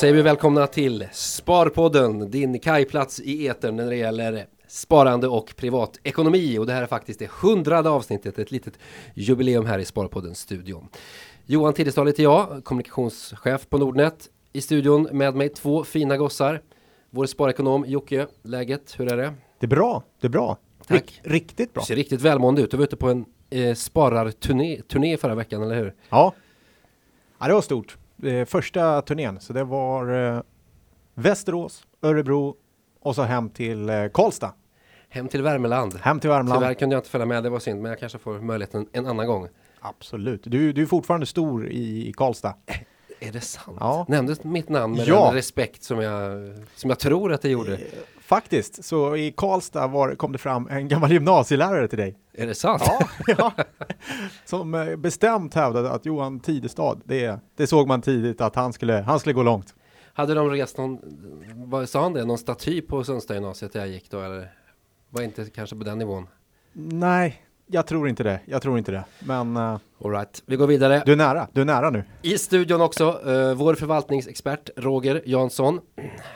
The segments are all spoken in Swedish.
säger vi välkomna till Sparpodden, din kajplats i etern när det gäller sparande och privatekonomi. Och det här är faktiskt det hundrade avsnittet, ett litet jubileum här i Sparpodden-studion. Johan Tidestad heter jag, kommunikationschef på Nordnet. I studion med mig två fina gossar. Vår sparekonom Jocke, läget, hur är det? Det är bra, det är bra. Tack. Rik- riktigt bra. Du ser riktigt välmående ut. Du var ute på en eh, spararturné turné förra veckan, eller hur? Ja. ja, det var stort. Eh, första turnén, så det var eh, Västerås, Örebro och så hem till eh, Karlstad. Hem till Värmeland. Hem till Värmland. Tyvärr kunde jag inte följa med, det var synd, men jag kanske får möjligheten en annan gång. Absolut. Du, du är fortfarande stor i, i Karlstad. Är det sant? Ja. Nämndes mitt namn med Ja. den respekt som jag, som jag tror att det gjorde? Eh, Faktiskt, så i Karlstad var, kom det fram en gammal gymnasielärare till dig. Är det sant? Ja, ja. Som eh, bestämt hävdade att Johan Tidestad, det, det såg man tidigt att han skulle, han skulle gå långt. Hade de rest någon, vad sa han det, någon staty på Sundstagymnasiet där jag gick då eller? Var inte kanske på den nivån? Nej, jag tror inte det. Jag tror inte det. Men eh, All right, vi går vidare. du är nära. Du är nära nu. I studion också, eh, vår förvaltningsexpert Roger Jansson.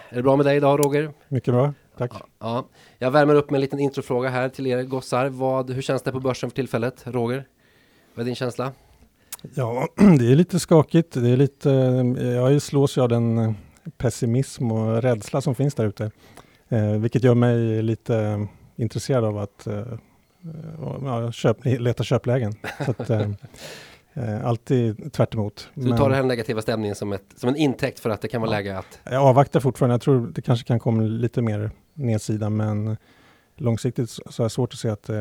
Är det bra med dig idag Roger? Mycket bra, tack. Ja, jag värmer upp med en liten introfråga här till er gossar. Vad, hur känns det på börsen för tillfället? Roger, vad är din känsla? Ja, det är lite skakigt. Det är lite, eh, jag slås ju av den pessimism och rädsla som finns där ute. Eh, vilket gör mig lite intresserad av att eh, ja, köp, leta köplägen. Så att, eh, eh, alltid tvärt emot. Så du tar den här negativa stämningen som, ett, som en intäkt för att det kan vara Ja. läge att Jag avvaktar fortfarande. Jag tror det kanske kan komma lite mer nedsida, men långsiktigt så så är det svårt att se att eh,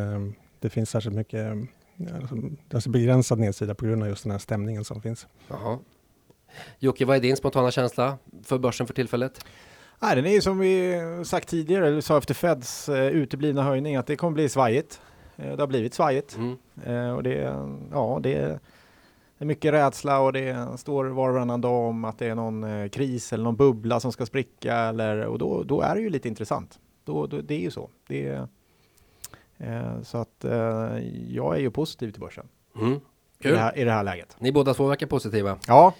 det finns särskilt mycket eh, alltså, alltså begränsad nedsida på grund av just den här stämningen som finns. Jaha. Jocke, vad är din spontana känsla för börsen för tillfället? Nej, den är ju som vi sagt tidigare, eller sa efter Feds eh, uteblivna höjning, att det kommer bli svajigt. Eh, det har blivit svajigt. Mm. Eh, och det, ja, det är, mycket rädsla och det står var och varannan dag om att det är någon eh, kris eller någon bubbla som ska spricka. Eller, och då, då är det ju lite intressant. Då, då, det är ju så. Det så att jag är ju positiv till börsen Mm. i det, här, i det här läget. Ni båda två verkar positiva. Ja,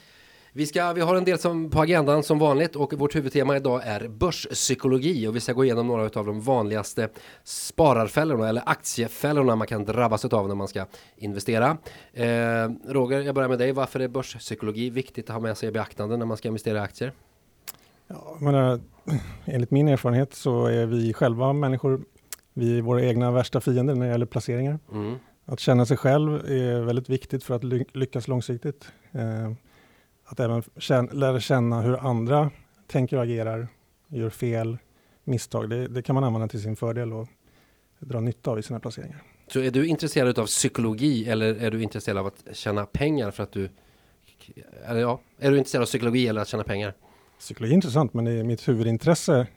Vi, ska, vi har en del som, på agendan som vanligt och vårt huvudtema idag är börspsykologi och vi ska gå igenom några av de vanligaste spararfällorna eller aktiefällorna man kan drabbas av när man ska investera. Eh, Roger, jag börjar med dig. Varför är börspsykologi viktigt att ha med sig i beaktande när man ska investera i aktier? Ja, menar, enligt min erfarenhet så är vi själva människor, vi är våra egna värsta fiender när det gäller placeringar. Mm. Att känna sig själv är väldigt viktigt för att ly- lyckas långsiktigt. Eh, att även känna, lära känna hur andra tänker och agerar, gör fel, misstag, det, det kan man använda till sin fördel och dra nytta av i sina placeringar. Så är du intresserad av psykologi eller är du intresserad av att tjäna pengar för att du eller ja, är du intresserad av psykologi eller att tjäna pengar? Psykologi är intressant, men det är mitt huvudintresse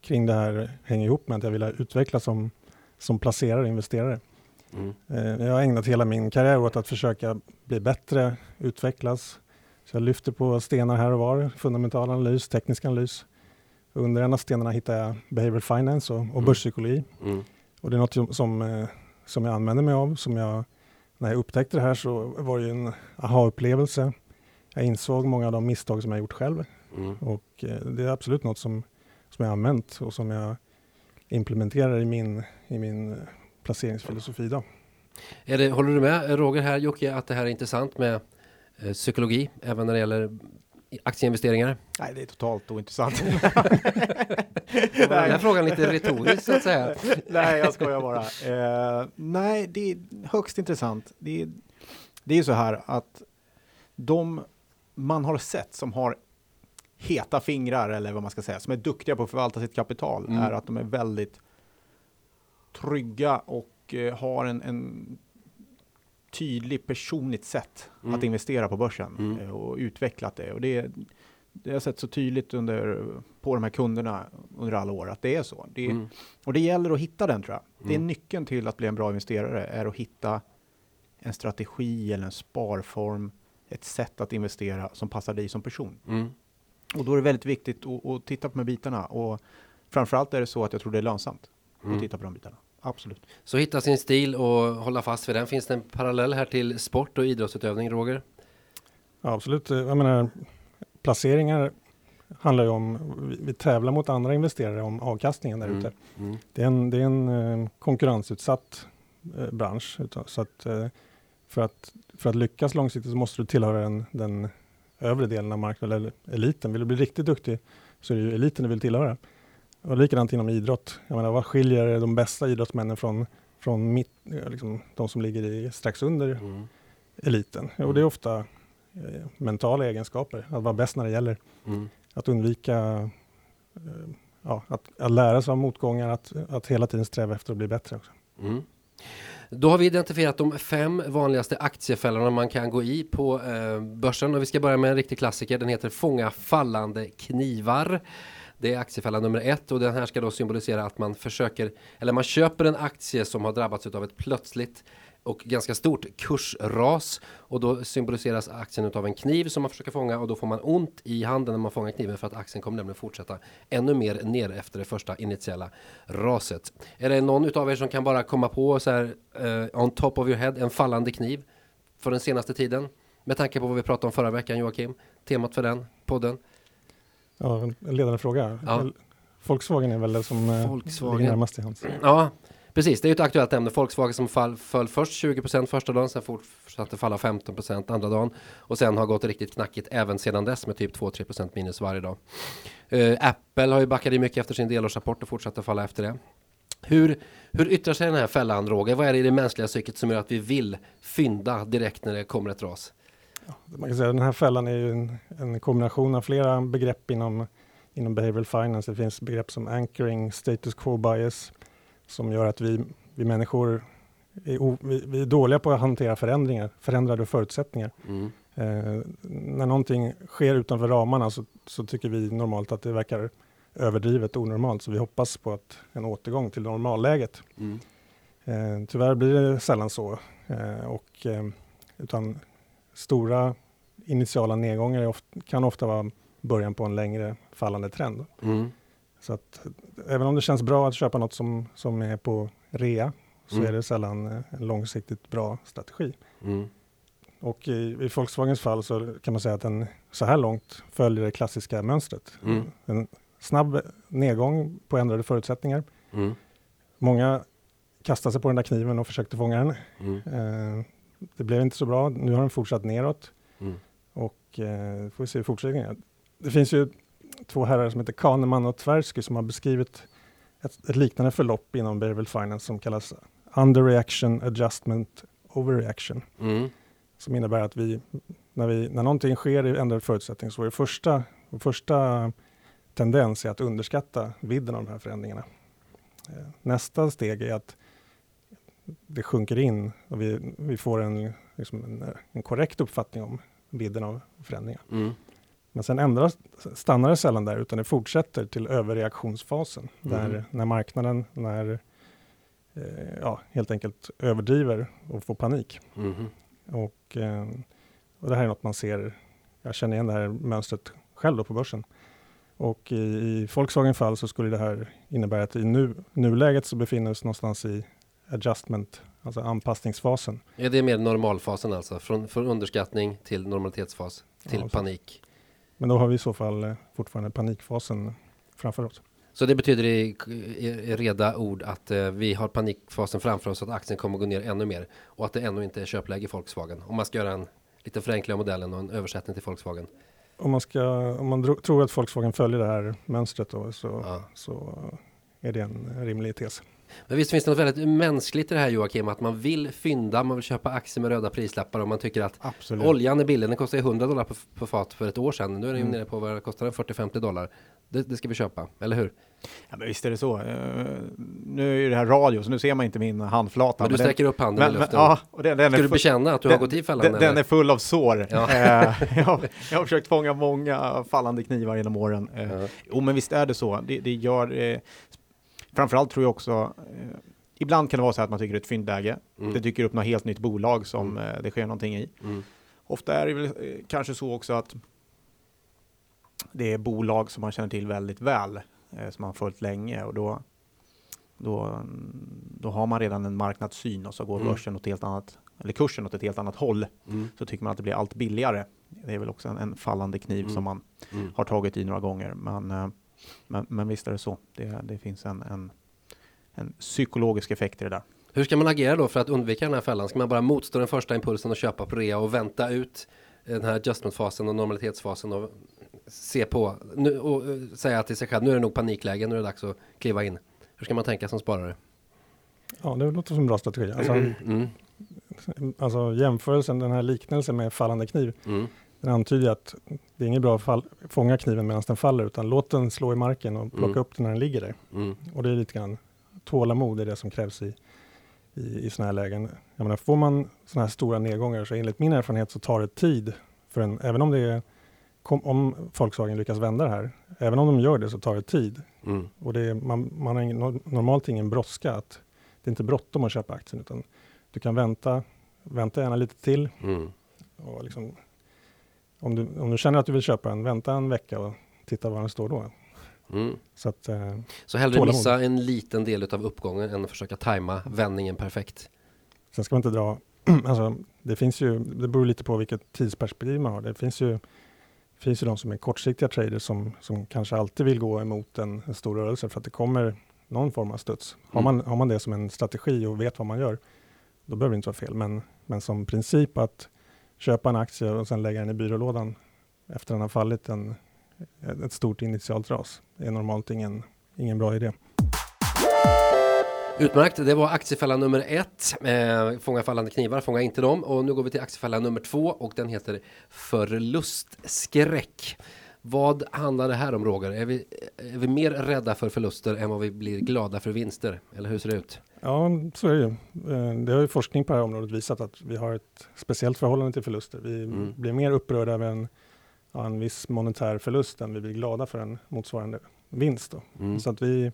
kring det här hänger ihop med att jag vill utvecklas som, som placerare och investerare. Mm. Eh, Jag har ägnat hela min karriär åt att försöka bli bättre, utvecklas. Så jag lyfter på stenar här och var, fundamental analys, teknisk analys. Under en av stenarna hittar jag behavioral finance och, och Mm. börspsykologi. Mm. Och det är något som, som, eh, som jag använder mig av. Som jag, när jag upptäckte det här så var det ju en aha-upplevelse. Jag insåg många av de misstag som jag gjort själv. Mm. Och eh, det är absolut något som, som jag har använt och som jag implementerar i min, i min eh, placeringsfilosofi. Då. Är det, håller du med Roger här Jocke att det här är intressant med psykologi även när det gäller aktieinvesteringar? nej det är totalt ointressant. Den här frågan lite retorisk så att säga. nej, jag skojar bara. Eh, nej, det är högst intressant. Det är, det är så här att de man har sett som har heta fingrar eller vad man ska säga, som är duktiga på att förvalta sitt kapital, Mm. är att de är väldigt trygga och eh, har en, en tydlig personligt sätt Mm. att investera på börsen Mm. eh, och utvecklat det. Och det, det har jag sett så tydligt under, på de här kunderna under alla år att det är så. Det, Mm. och det gäller att hitta den tror jag. Det är Mm. nyckeln till att bli en bra investerare, är att hitta en strategi eller en sparform, ett sätt att investera som passar dig som person. Mm. Och då är det väldigt viktigt att, att titta på de här bitarna. Och framförallt är det så att jag tror det är lönsamt Mm. att titta på de bitarna. Absolut. Så hitta sin stil och hålla fast vid den. Finns det en parallell här till sport och idrottsutövning, Roger? Ja, absolut. Jag menar, placeringar handlar ju om, vi, tävlar mot andra investerare om avkastningen där Mm. ute. Mm. Det är en, det är en eh, konkurrensutsatt eh, bransch. Så att, eh, för, att, för att lyckas långsiktigt så måste du tillhöra den, den övre delen av marknaden, eller eliten. Vill du bli riktigt duktig så är det ju eliten du vill tillhöra. Och likadant inom idrott. Jag menar, vad skiljer de bästa idrottsmännen från, från mitt, eh, liksom, de som ligger i, strax under Mm. eliten? Jo, det är ofta eh, mentala egenskaper, att vara bäst när det gäller. Mm. Att undvika, eh, ja, att, att lära sig av motgångar, att, att hela tiden sträva efter att bli bättre också. Mm. Då har vi identifierat de fem vanligaste aktiefällorna man kan gå i på eh, börsen och vi ska börja med en riktig klassiker. Den heter Fånga fallande knivar. Det är aktiefälla nummer ett och den här ska då symbolisera att man försöker eller man köper en aktie som har drabbats av ett plötsligt och ganska stort kursras och då symboliseras aktien av en kniv som man försöker fånga och då får man ont i handen när man fångar kniven för att aktien kommer nämligen fortsätta ännu mer ner efter det första initiala raset. Är det någon utav er som kan bara komma på så här uh, on top of your head en fallande kniv för den senaste tiden? Med tanke på vad vi pratade om förra veckan Joakim, temat för den podden. Ja, en ledande fråga. Ja. Volkswagen är väl det som eh, Volkswagen. ligger närmast i hands. Ja, precis. Det är ju ett aktuellt ämne. Volkswagen som fall, föll först 20% första dagen, sen fortsatte falla 15% andra dagen och sen har gått riktigt knackigt även sedan dess med typ 2-3% minus varje dag. Eh, Apple har ju backat i mycket efter sin delårsrapport och fortsatte falla efter det. Hur, hur yttrar sig den här fällan Roger? Vad är det i det mänskliga psyket som gör att vi vill fynda direkt när det kommer ett ras? Man kan säga den här fällan är ju en, en kombination av flera begrepp inom, inom behavioral finance. Det finns begrepp som anchoring, status quo bias, som gör att vi, vi människor är, o, vi, vi är dåliga på att hantera förändringar, förändrade förutsättningar. Mm. Eh, när någonting sker utanför ramarna så, så tycker vi normalt att det verkar överdrivet onormalt, så vi hoppas på att en återgång till normalläget. Mm. Eh, tyvärr blir det sällan så. Eh, och, eh, utan stora initiala nedgångar ofta, kan ofta vara början på en längre fallande trend. Mm. Så att, även om det känns bra att köpa något som, som är på rea så Mm. är det sällan eh, en långsiktigt bra strategi. Mm. Och i, i Volkswagens fall så kan man säga att den så här långt följer det klassiska mönstret. Mm. En snabb nedgång på ändrade förutsättningar. Mm. Många kastade sig på den där kniven och försökte fånga den. Mm. Eh, det blev inte så bra. Nu har den fortsatt neråt Mm. och eh, får vi se i fortsättningen. Det finns ju två herrar som heter Kahneman och Tversky som har beskrivit ett, ett liknande förlopp inom behavioral finance som kallas underreaction, adjustment, overreaction. Mm. Som innebär att vi, när, vi, när någonting sker i ändrade förutsättningar så är det första, vår första tendens är att underskatta vidden av de här förändringarna. Eh, Nästa steg är att det sjunker in och vi, vi får en, liksom en, en korrekt uppfattning om vidden av förändringar. Mm. Men sen ändras, stannar det sällan där utan det fortsätter till överreaktionsfasen. Mm. Där, när marknaden när, eh, ja, helt enkelt överdriver och får panik. Mhm. Och, eh, och det här är något man ser, jag känner igen det här mönstret själv då på börsen. Och i, i Volkswagen fall så skulle det här innebära att i nu, nuläget så befinner vi oss någonstans i adjustment, alltså anpassningsfasen. Är det mer normalfasen alltså? Från, från underskattning till normalitetsfas till Ja, panik. Men då har vi i så fall eh, fortfarande panikfasen framför oss. Så det betyder i, i, i reda ord att eh, vi har panikfasen framför oss att aktien kommer gå ner ännu mer och att det ännu inte är köpläge i Volkswagen. Om man ska göra en lite förenkling av modellen och en översättning till Volkswagen. Om man, ska, om man dro, tror att Volkswagen följer det här mönstret då, så, Ja. så är det en rimlig tes. Men visst finns det något väldigt mänskligt i det här Joakim, att man vill fynda, man vill köpa aktier med röda prislappar och man tycker att Absolut. oljan är billig, den kostade 100 dollar på, på fat för ett år sedan. Nu är den ju Mm. nere på vad kostar, den 40-50 dollar. Det, det ska vi köpa, eller hur? Ja, men visst är det så. Eh, nu är ju det här radio, så nu ser man inte min handflata. Men du den- sträcker upp handen men, i men, luften. ja, och den, den ska du bekänna att du har den- gått i fällan? den, den är full av sår. Ja. Eh, jag, har- jag har försökt fånga många fallande knivar genom åren. Eh, Ja. Jo, men visst är det så. Det, det gör... Framförallt tror jag också... Eh, ibland kan det vara så att man tycker det är ett fyndläge. Mm. Det dyker upp något helt nytt bolag som Mm. eh, det sker någonting i. Mm. Ofta är det väl eh, kanske så också att det är bolag som man känner till väldigt väl, eh, som man har följt länge och då, då, då har man redan en marknadssyn och så går Mm. börsen åt helt annat, eller kursen åt ett helt annat håll. Mm. Så tycker man att det blir allt billigare det är väl också en, en fallande kniv Mm. som man Mm. har tagit i några gånger. Men, eh, men, men visst är det så. Det, det finns en, en, en psykologisk effekt i det där. Hur ska man agera då för att undvika den här fällan? Ska man bara motstå den första impulsen och köpa på rea och vänta ut den här adjustmentfasen och normalitetsfasen och se på nu, och eh, säga till sig själv nu är det nog panikläge, nu är det dags att kliva in. Hur ska man tänka som sparare? Ja, det låter som en bra strategi. Alltså, Mm. alltså jämförelsen, den här liknelsen med fallande kniv, Mm. den antyder att det är inget bra att fall, fånga kniven medan den faller, utan låt den slå i marken och plocka Mm. upp den när den ligger där. Mm. Och det är lite grann tålamod är det som krävs i, i, i sådana här lägen. Jag menar, får man sådana här stora nedgångar så enligt min erfarenhet så tar det tid för en, även om det är kom, om Volkswagen lyckas vända det här, även om de gör det så tar det tid. Mm. Och det är, man, man har ingen, normalt ingen brådska. Att det är inte bråttom att köpa aktien utan du kan vänta, vänta gärna lite till. Mm. Och liksom, om, du, om du känner att du vill köpa den, vänta en vecka och titta var den står då. Mm. Så att, eh, Så hellre Tålamod. missa en liten del av uppgången än att försöka tajma vändningen perfekt. Sen ska man inte dra, alltså det finns ju, det beror lite på vilket tidsperspektiv man har. Det finns ju, finns ju de som är kortsiktiga traders som, som kanske alltid vill gå emot en, en stor rörelse för att det kommer någon form av studs. Har, Mm. man, har man det som en strategi och vet vad man gör, då behöver det inte vara fel. Men, men som princip att köpa en aktie och sen lägga den i byrålådan efter den har fallit en, ett stort initialt ras Det är normalt ingen, ingen bra idé. Utmärkt, det var aktiefälla nummer ett. Eh, fånga fallande knivar, fånga inte dem. Och nu går vi till aktiefälla nummer två och den heter förlustskräck. Vad handlar det här om Roger? Är vi, är vi mer rädda för förluster än vad vi blir glada för vinster? Eller hur ser det ut? Ja, så är det ju. Eh, Det har ju forskning på det här området visat att vi har ett speciellt förhållande till förluster. Vi Mm. blir mer upprörda över en, ja, en viss monetär förlust än vi blir glada för en motsvarande vinst. Mm. Så att vi,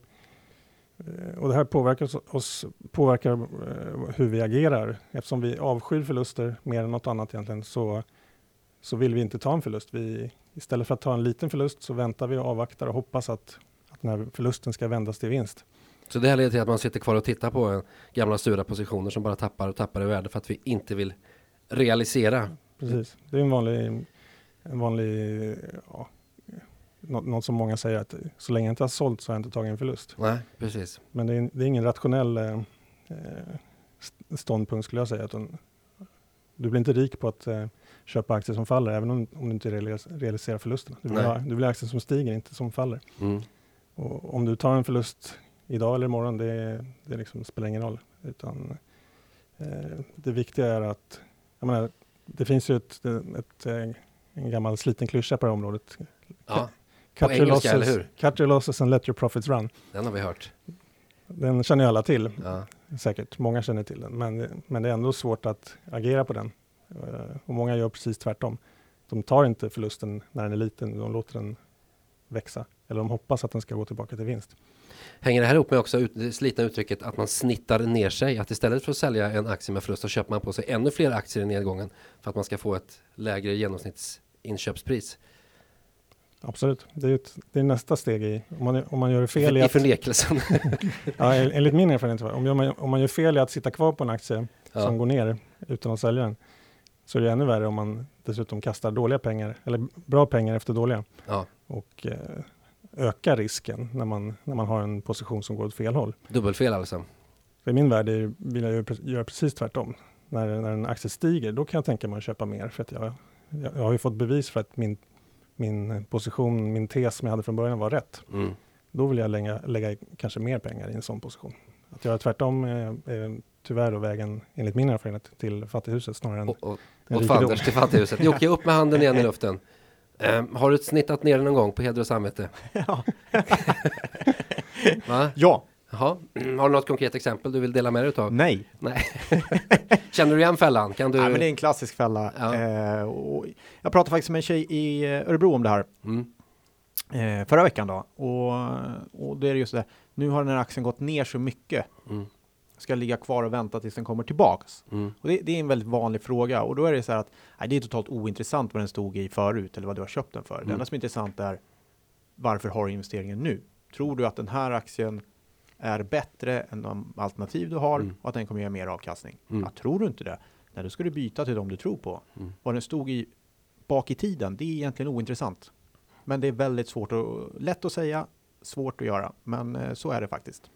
eh, och det här påverkar oss, oss påverkar eh, hur vi agerar. Eftersom vi avskyr förluster mer än något annat egentligen så, så vill vi inte ta en förlust. Vi, istället för att ta en liten förlust så väntar vi och avvaktar och hoppas att, att den här förlusten ska vändas till vinst. Så det här leder till att man sitter kvar och tittar på gamla sura positioner som bara tappar och tappar i värde för att vi inte vill realisera. Precis, det är en vanlig, en vanlig ja, nå- något som många säger att så länge jag inte har sålt så har jag inte tagit en förlust. Nej, precis. Men det är, det är ingen rationell eh, eh, st- ståndpunkt skulle jag säga. Utan du blir inte rik på att eh, köpa aktier som faller även om, om du inte realis- realiserar förlusterna. Du vill, Nej. ha, du vill ha aktier som stiger, inte som faller. Mm. Och om du tar en förlust idag eller imorgon, det, det liksom spelar ingen roll. Utan, eh, det viktiga är att, jag menar, det finns ju ett, ett, eh, en gammal sliten klyscha på det här området. Ja, Cut your, eller losses, hur? cut your losses and let your profits run. den har vi hört. Den känner ju alla till, Ja. säkert. Många känner till den. Men, men det är ändå svårt att agera på den. Eh, och många gör precis tvärtom. De tar inte förlusten när den är liten, de låter den växa. Eller de hoppas att den ska gå tillbaka till vinst. Hänger det här ihop med också ut, det slitna uttrycket att man snittar ner sig? Att istället för att sälja en aktie med förlust så köper man på sig ännu fler aktier i nedgången för att man ska få ett lägre genomsnittsinköpspris. Absolut, det är, ett, det är nästa steg i, om man, om man gör fel i I att, förnekelsen. ja, en- enligt min erfarenhet, om, man, om man gör fel i att sitta kvar på en aktie som ja. går ner utan att sälja den, så är det ännu värre om man dessutom kastar dåliga pengar, eller bra pengar efter dåliga, ja, och eh, ökar risken när man, när man har en position som går åt fel håll. dubbelfel alltså. I min värld är, vill jag göra precis tvärtom. När, när en aktie stiger, då kan jag tänka mig att köpa mer, för att jag, jag, jag har ju fått bevis för att min, min position, min tes som jag hade från början var rätt. Mm. Då vill jag lägga, lägga kanske mer pengar i en sån position. Att göra tvärtom är, är tyvärr då vägen, enligt min erfarenhet, till fattighuset snarare än Och, och, åt fanders till fattighuset. Jocke, upp med handen igen i luften. Ehm, har du snittat ner någon gång på heder och samvete? Ja. Va? ja, Jaha. Har du något konkret exempel du vill dela med dig utav? nej. Nej. Känner du igen fällan? Kan du? Nej, men det är en klassisk fälla. Ja. Eh, jag pratade faktiskt med en tjej i eh, Örebro om det här Mm. eh, förra veckan då. Och, och det är just det, nu har den här aktien gått ner så mycket. Mm. Ska jag ligga kvar och vänta tills den kommer tillbaks? Mm. Och det, det är en väldigt vanlig fråga och då är det så här att nej, det är totalt ointressant vad den stod i förut eller vad du har köpt den för. Mm. Det enda som är intressant är varför har du investeringen nu? Tror du att den här aktien är bättre än de alternativ du har Mm. och att den kommer ge mer avkastning? Mm. Ja, tror du inte det? Nej, då ska du byta till de du tror på. Mm. Vad den stod i bak i tiden, det är egentligen ointressant. Men det är väldigt svårt att, lätt att säga, svårt att göra, men eh, så är det faktiskt.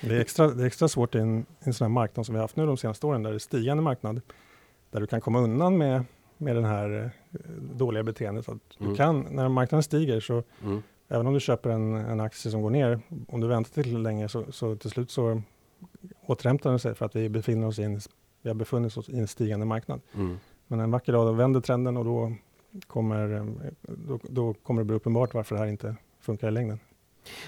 Det är extra, det är extra svårt i en, en sån här marknad som vi har haft nu de senaste åren, där det är stigande marknad, där du kan komma undan med, med den här eh, dåliga beteendet. Att Mm. du kan, när marknaden stiger, så Mm. även om du köper en, en aktie som går ner, om du väntar till länge, så, så till slut så återhämtar den sig för att vi befinner oss i en, vi har befunnit oss i en stigande marknad. Mm. Men en vacker dag vänder trenden och då kommer, eh, då, då kommer det bli uppenbart varför det här inte funkar i längden.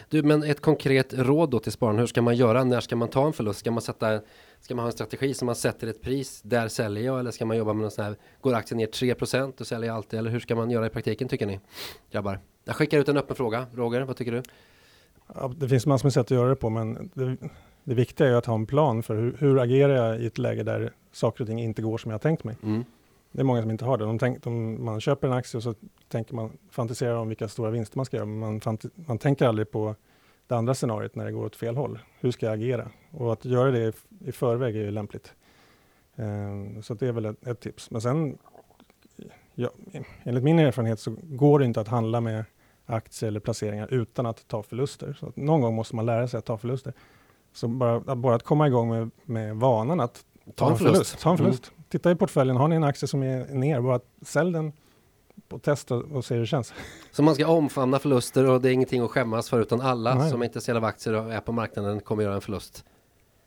Du, men ett konkret råd då till spararen. Hur ska man göra? När ska man ta en förlust? Ska man sätta Ska man ha en strategi som man sätter ett pris? Där säljer jag eller ska man jobba med någon sån här Går aktien ner 3% och säljer jag alltid? Eller hur ska man göra i praktiken tycker ni? Grabbar. Jag skickar ut en öppen fråga. Roger, vad tycker du? Ja, det finns massor med sätt att göra det på, men det, det viktiga är att ha en plan för hur, hur agerar jag i ett läge där saker och ting inte går som jag tänkt mig. Mm. Det är många som inte har det. De tänk, de, man köper en aktie och så tänker man, fantiserar om vilka stora vinster man ska göra, men man, fanti, man tänker aldrig på det andra scenariot när det går åt fel håll. Hur ska jag agera? Och att göra det i, i förväg är ju lämpligt. Eh, så det är väl ett, ett tips. Men sen, ja, enligt min erfarenhet så går det inte att handla med aktier eller placeringar utan att ta förluster. Så någon gång måste man lära sig att ta förluster. Så bara, bara att komma igång med, med vanan att ta, en förlust. Ta en förlust. Titta i portföljen, har ni en aktie som är ner, bara sälj den och testa och se hur det känns. Så man ska omfamna förluster och det är ingenting att skämmas för utan alla Nej. som är intresserade av aktier och är på marknaden kommer göra en förlust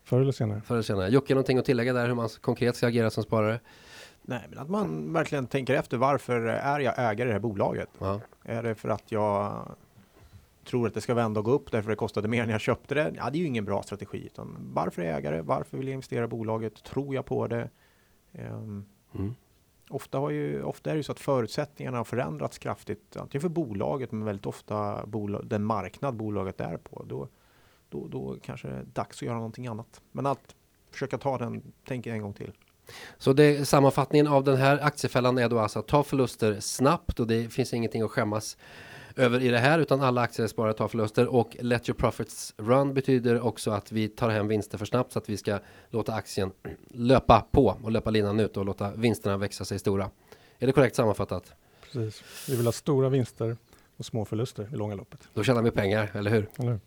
Förr eller senare. förr eller senare. Jocke, någonting att tillägga där hur man konkret ska agera som sparare? Nej, men att man verkligen tänker efter varför är jag ägare i det här bolaget? Ja. Är det för att jag tror att det ska vända och gå upp därför det kostade mer när jag köpte det? Ja, det är ju ingen bra strategi. Utan varför är jag ägare? Varför vill jag investera i bolaget? Tror jag på det? Ehm, Mm. ofta, har ju, ofta är det ju så att förutsättningarna har förändrats kraftigt. Antingen för bolaget, men väldigt ofta bolag, den marknad bolaget är på. Då, då, då kanske det är dags att göra någonting annat. Men att försöka ta den, tänk en gång till. Så det, sammanfattningen av den här aktiefällan är då alltså att ta förluster snabbt och det finns ingenting att skämmas över i det här utan alla aktiesparare tar förluster och let your profits run betyder också att vi tar hem vinster för snabbt så att vi ska låta aktien löpa på och löpa linan ut och låta vinsterna växa sig stora. Är det korrekt sammanfattat? Precis. Vi vill ha stora vinster och små förluster i långa loppet. Då tjänar vi pengar, eller hur? Eller hur?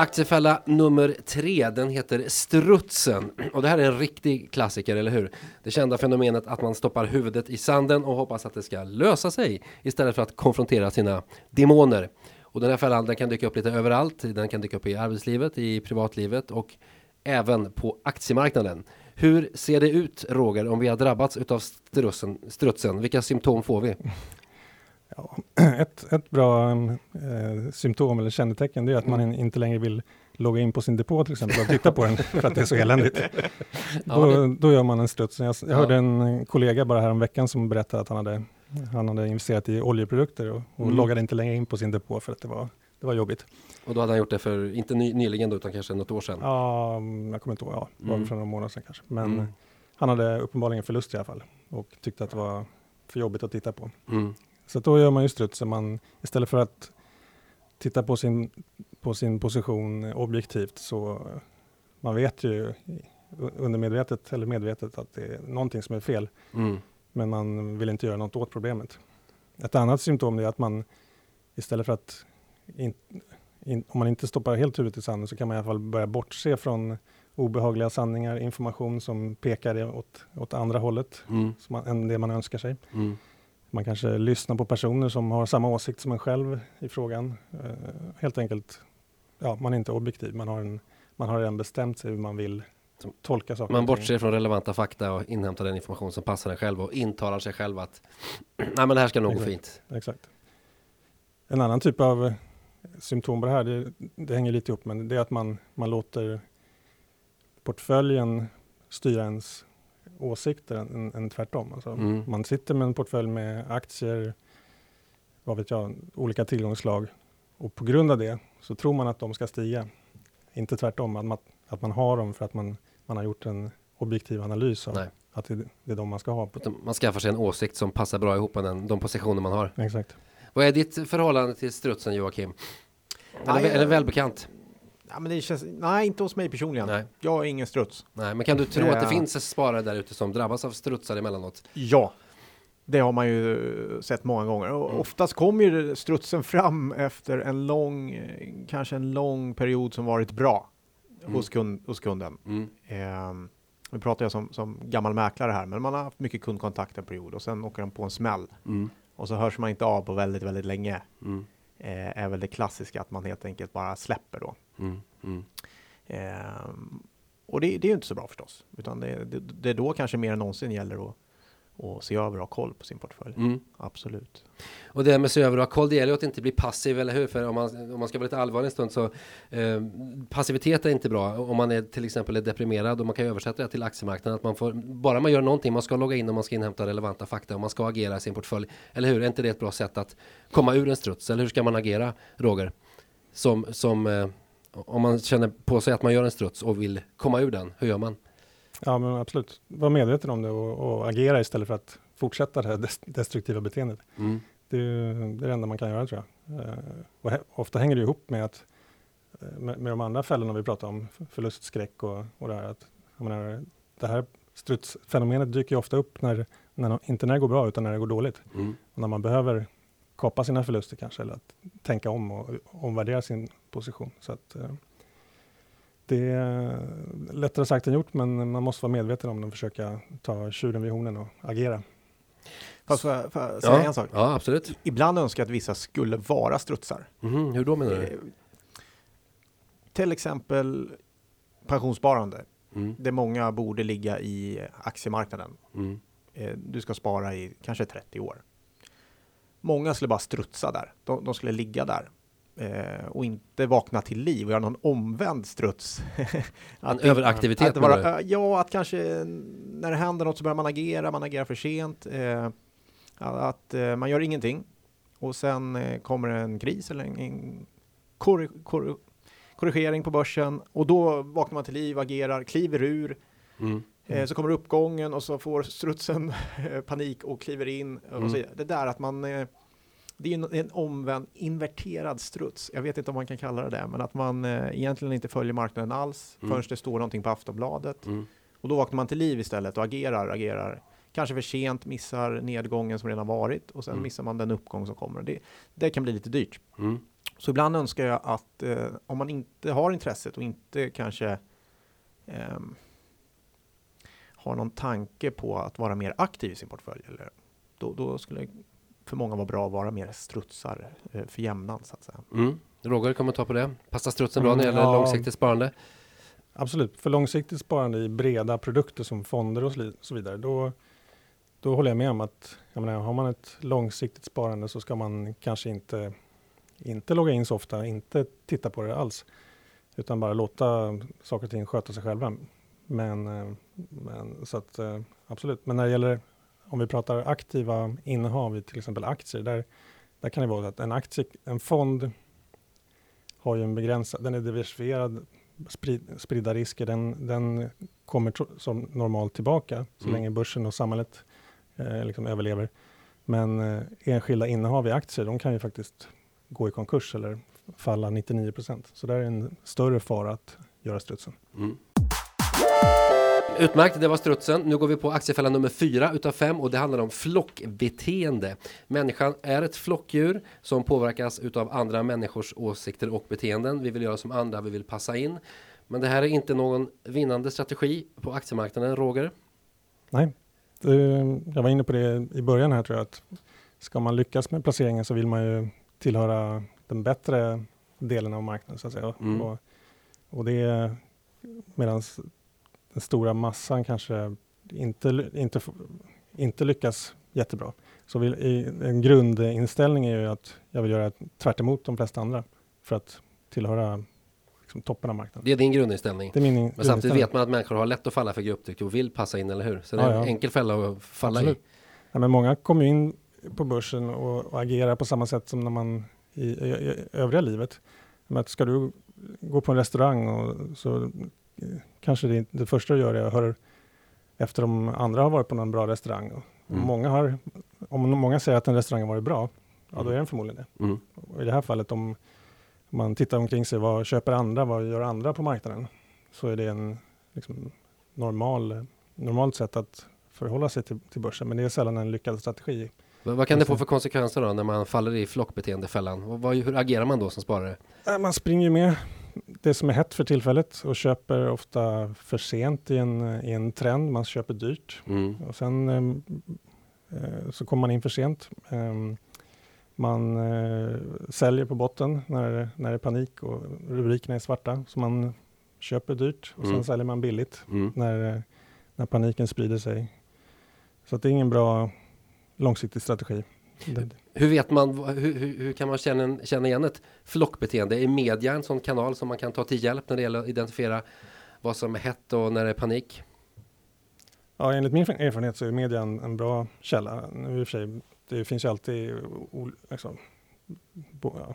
Aktiefälla nummer tre, den heter strutsen. Och det här är en riktig klassiker, eller hur? Det kända fenomenet att man stoppar huvudet i sanden och hoppas att det ska lösa sig istället för att konfrontera sina demoner. Och den här fällan den kan dyka upp lite överallt. Den kan dyka upp i arbetslivet, i privatlivet och även på aktiemarknaden. Hur ser det ut, Roger, om vi har drabbats av strutsen? strutsen? Vilka symptom får vi? Ja, ett, ett bra eh, symptom eller kännetecken det är att man Mm. in, inte längre vill logga in på sin depå till exempel och titta på den för att det är så eländigt. Ja, Då, det- då gör man en struts. Jag, jag Ja. hörde en kollega bara här om veckan som berättade att han hade, han hade investerat i oljeprodukter och, och Mm. loggade inte längre in på sin depå för att det var, det var jobbigt. Och då hade han gjort det för, inte ny, nyligen då, utan kanske något år sedan. Ja, mm, jag kommer inte ihåg, ja, det var Mm. för några månader sedan kanske. Men Mm. han hade uppenbarligen förlust i alla fall och tyckte att det var för jobbigt att titta på. Mm. Så då gör man ju strutsen, man, istället för att titta på sin, på sin position objektivt så man vet ju undermedvetet eller medvetet att det är någonting som är fel, Mm. men man vill inte göra något åt problemet. Ett annat symptom är att man istället för att, in, in, om man inte stoppar helt huvudet i sanden så kan man i alla fall börja bortse från obehagliga sanningar, information som pekar åt, åt andra hållet Mm. man, än det man önskar sig. Mm. Man kanske lyssnar på personer som har samma åsikt som en själv i frågan. Eh, helt enkelt, ja, man är inte objektiv. Man har, en, man har redan bestämt sig hur man vill tolka saker. Man bortser från relevanta fakta och inhämtar den information som passar en själv och intalar sig själv att nej men det här ska nog gå fint. Exakt. En annan typ av eh, symptom på det här, det, det hänger lite ihop, men det är att man, man låter portföljen styra ens åsikter än, än, än tvärtom. Alltså, Mm. Man sitter med en portfölj med aktier, vad vet jag, olika tillgångsslag och på grund av det så tror man att de ska stiga. Inte tvärtom, att man, att man har dem för att man, man har gjort en objektiv analys av Nej. att det, det är de man ska ha. Utan Man skaffar sig en åsikt som passar bra ihop med den, de positioner man har. Exakt. Vad är ditt förhållande till strutsen Joakim? Det jag- välbekant? Ja, men det känns, nej, inte hos mig personligen. Nej. Jag är ingen struts. Nej, men kan du tro att det Ja. finns sparare där ute som drabbas av strutsar emellanåt? Ja, Det har man ju sett många gånger och Mm. oftast kommer ju strutsen fram efter en lång, eh, kanske en lång period som varit bra Mm. hos, kund, hos kunden. Mm. Ehm, nu pratar jag som, som gammal mäklare här, men man har haft mycket kundkontakt en period och sen åker den på en smäll Mm. och så hörs man inte av på väldigt, väldigt länge. Mm. Eh, är väl det klassiska att man helt enkelt bara släpper då. Mm. Mm. Ehm, och det, det är ju inte så bra förstås, utan det, det, det är då kanske mer än någonsin gäller att, att se över och ha koll på sin portfölj. Mm. Absolut. Och det här med se över och ha koll, det gäller ju att inte bli passiv, eller hur? För om man, om man ska vara lite allvarlig en stund så eh, passivitet är inte bra. Om man är till exempel är deprimerad och man kan översätta det till aktiemarknaden. Att man får, bara man gör någonting, man ska logga in och man ska inhämta relevanta fakta och man ska agera i sin portfölj. Eller hur? Är inte det ett bra sätt att komma ur en struts? Eller hur ska man agera, Roger? Som, som eh, om man känner på sig att man gör en struts och vill komma ur den, hur gör man? Ja, men absolut. Var medveten om det och, och agera istället för att fortsätta det här des- destruktiva beteendet. Mm. Det är det, är det enda man kan göra tror jag. Eh, och ofta hänger det ihop med att eh, med, med de andra fällorna vi pratar om, förlustskräck och, och det här. Att, jag menar, det här strutsfenomenet dyker ju ofta upp när, när, inte när det går bra utan när det går dåligt. Mm. Och när man behöver kapa sina förluster kanske eller att tänka om och omvärdera sin position. Så att, eh, det är lättare sagt än gjort men man måste vara medveten om det och försöka ta tjuren vid hornen och agera. Fast får jag, får jag säga Ja, en sak? ja, absolut. Ibland önskar jag att vissa skulle vara strutsar. Mhm, hur då menar du? Eh, till exempel pensionssparande. Mm. Det många borde ligga i aktiemarknaden. Mm. Eh, du ska spara i kanske 30 år. Många skulle bara strutsa där. De, de skulle ligga där eh, och inte vakna till liv och göra någon omvänd struts. En det- överaktivitet att vara, Ja, att kanske när det händer något så börjar man agera, man agerar för sent. Eh, att eh, man gör ingenting och sen eh, kommer en kris eller en, en korri- korri- korrigering på börsen och då vaknar man till liv, agerar, kliver ur. Mm. Eh, så kommer uppgången och så får strutsen panik och kliver in. Och Mm. så. Det där att man, eh, det är en, omvänd inverterad struts. Jag vet inte om man kan kalla det det, men att man eh, egentligen inte följer marknaden alls Mm. förrän det står någonting på Aftonbladet. Mm. Och då vaknar man till liv istället och agerar, agerar. Kanske för sent, missar nedgången som redan varit och sen Mm. missar man den uppgång som kommer. Det, det kan bli lite dyrt. Mm. Så ibland önskar jag att eh, om man inte har intresset och inte kanske ehm, har någon tanke på att vara mer aktiv i sin portfölj, eller, då, då skulle för många vara bra att vara mer strutsar eh, för jämnan så att säga. Mm. Roger, kommentar på det? Passar strutsen bra när det Mm, gäller ja. långsiktigt sparande? Absolut, för långsiktigt sparande i breda produkter som fonder och så vidare, då, då håller jag med om att jag menar, har man ett långsiktigt sparande så ska man kanske inte, inte logga in så ofta, inte titta på det alls, utan bara låta saker och ting sköta sig själva. Men, eh, men så att eh, absolut, men när det gäller om vi pratar aktiva innehav i till exempel aktier, där, där kan det vara att en aktie, en fond har ju en begränsad, den är diversifierad, sprid, spridda risker, den, den kommer tro, som normalt tillbaka så Mm. länge börsen och samhället eh, liksom överlever. Men eh, enskilda innehav i aktier, de kan ju faktiskt gå i konkurs eller falla 99 procent. Så där är en större fara att göra strutsen. Mm. Utmärkt, det var strutsen. Nu går vi på aktiefälla nummer fyra utav fem och det handlar om flockbeteende. Människan är ett flockdjur som påverkas utav andra människors åsikter och beteenden. Vi vill göra som andra, vi vill passa in. Men det här är inte någon vinnande strategi på aktiemarknaden, Roger. Nej, jag var inne på det i början här tror jag att ska man lyckas med placeringen så vill man ju tillhöra den bättre delen av marknaden så att säga. Mm. Och, och det är medan den stora massan kanske inte, inte, inte lyckas jättebra. Så vill, i, en grundinställning är ju att jag vill göra tvärt emot de flesta andra för att tillhöra liksom, toppen av marknaden. Det är din grundinställning. Det är min in- Men samtidigt vet man att människor har lätt att falla för grupptryck och vill passa in, eller hur? Så det är Ja, en ja. enkel fälla att falla Absolut. i. Ja, men många kommer in på börsen och, och agerar på samma sätt som när man i, i, i övriga livet. Men att ska du gå på en restaurang och så kanske det, det första du gör är att höra efter om andra har varit på någon bra restaurang. Och Mm. många har, om många säger att en restaurang har varit bra, ja då är den förmodligen det. Mm. Och I det här fallet om man tittar omkring sig, vad köper andra, vad gör andra på marknaden? Så är det en liksom, normal, normalt sätt att förhålla sig till, till börsen. Men det är sällan en lyckad strategi. Vad, vad kan det få för konsekvenser då när man faller i flockbeteendefällan? Vad, vad, hur agerar man då som sparare? Äh, Man springer ju med det som är hett för tillfället och köper ofta för sent i en, i en trend. Man köper dyrt Mm. och sen ehm, eh, så kommer man in för sent. Ehm, man eh, säljer på botten när, när det är panik och rubrikerna är svarta. Så man köper dyrt och sen Mm. säljer man billigt Mm. när, eh, när paniken sprider sig. Så att det är ingen bra långsiktig strategi. Det, Hur vet man, hur, hur, hur kan man känna, känna igen ett flockbeteende? Är media en sån kanal som man kan ta till hjälp när det gäller att identifiera vad som är hett och när det är panik? Ja, enligt min erfarenhet så är media en, en bra källa. Nu i och för sig, det finns ju alltid liksom, bo, ja.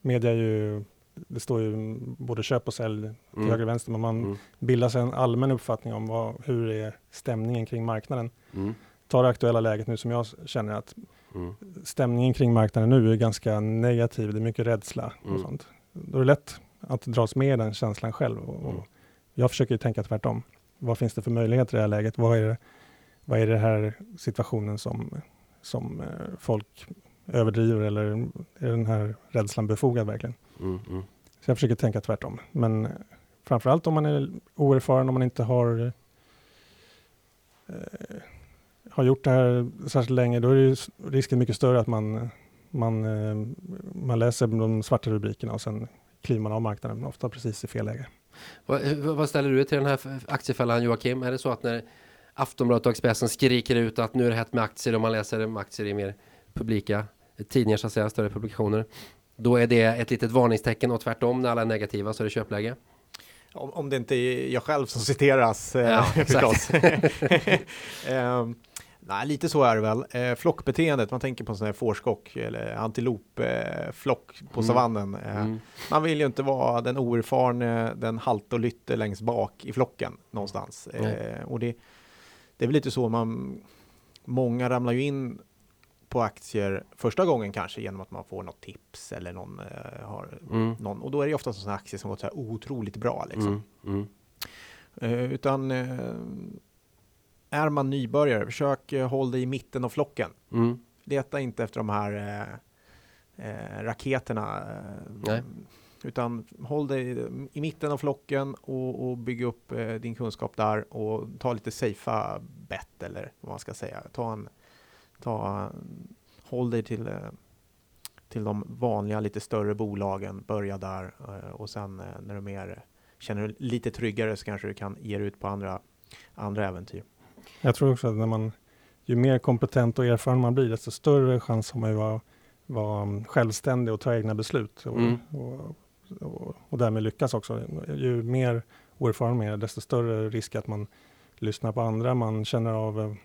Media är ju, det står ju både köp och sälj till Mm. höger och vänster, men man Mm. bildar sig en allmän uppfattning om vad, hur är stämningen kring marknaden. Mm. Ta det aktuella läget nu som jag känner att Mm. stämningen kring marknaden nu är ganska negativ. Det är mycket rädsla och Mm. sånt. Då är det lätt att dras med i den känslan själv. Och, och Mm. Jag försöker tänka tvärtom. Vad finns det för möjligheter i det här läget? Vad är det, vad är det här situationen som, som eh, folk överdriver eller är den här rädslan befogad verkligen? Mm. Mm. Så jag försöker tänka tvärtom. Men framförallt om man är oerfaren, om man inte har eh, har gjort det här särskilt länge, då är risken mycket större att man, man, eh, man läser de svarta rubrikerna och sen kliver man av marknaden, ofta precis i fel läge. Vad, hur- vad ställer du till den här aktiefällan Joakim? Är det så att när Aftonbladet och Expressen skriker ut att nu är det hett med aktier och man läser om aktier i mer publika tidningar så att säga, större publikationer. Då är det ett litet varningstecken och tvärtom när alla är negativa så är det köpläge. Om, om det inte är jag själv som citeras eh, Ja, förstås. Ehm, nej, lite så är det väl. Eh, flockbeteendet, man tänker på en sån här fårskock eller antilopflock på Mm. savannen. Eh, Mm. Man vill ju inte vara den oerfarne, den halt och lytte längst bak i flocken någonstans. Eh, och det, det är väl lite så man, många ramlar ju in på aktier första gången kanske genom att man får något tips eller någon eh, har Mm. någon, och då är det ofta sådana aktier som gått så här otroligt bra liksom. Mm. Mm. Eh, utan eh, är man nybörjare, försök eh, hålla dig i mitten av flocken. Mm. Leta inte efter de här eh, eh, raketerna. Eh, Nej. Utan håll dig i mitten av flocken och, och bygg upp eh, din kunskap där och ta lite safea bet eller vad man ska säga. Ta en, ta, håll dig till, eh, till de vanliga lite större bolagen. Börja där och sen när du mer känner dig lite tryggare så kanske du kan ge dig ut på andra, andra äventyr. Jag tror också att när man, ju mer kompetent och erfaren man blir, desto större chans har man ju att vara, vara självständig och ta egna beslut. Och, Mm. och, och, och därmed lyckas också. Ju mer oerfaren man är, desto större risk att man lyssnar på andra, man känner av,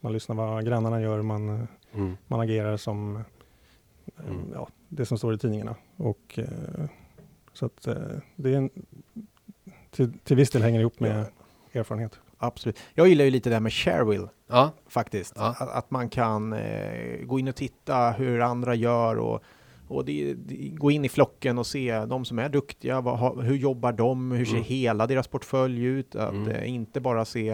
man lyssnar vad grannarna gör, man, Mm. man agerar som Mm. ja, det som står i tidningarna. Och, eh, så att eh, det är en, till, till viss del hänger ihop med erfarenhet. Absolut. Jag gillar ju lite det här med Sharewill Ja. faktiskt. Ja. Att, att man kan eh, gå in och titta hur andra gör och, och det, det, gå in i flocken och se de som är duktiga. Vad, ha- hur jobbar de? Hur ser Mm. hela deras portfölj ut? Att Mm. eh, inte bara se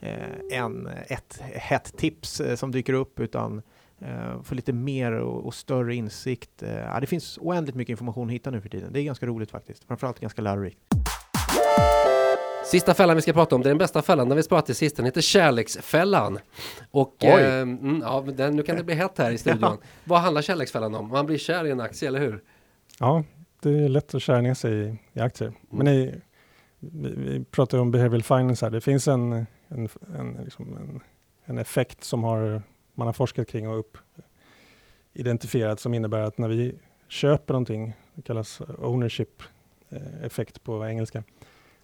eh, en, ett hett tips eh, som dyker upp utan eh, få lite mer och, och större insikt. Eh, ja, det finns oändligt mycket information att hitta nu för tiden. Det är ganska roligt faktiskt. Framförallt ganska lärorikt. Sista fällan vi ska prata om, det är den bästa fällan, den vi sparat till sist, den heter kärleksfällan. Och eh, mm, ja, den, nu kan det bli hett här i studion. Vad handlar kärleksfällan om? Man blir kär i en aktie, eller hur? Ja, det är lätt att skära ner sig i, i aktier. Men i, vi, vi pratar om behavioral finance här. Det finns en, en, en, liksom en, en effekt som har, man har forskat kring och upp, identifierat som innebär att när vi köper någonting, det kallas ownership eh, effekt på engelska.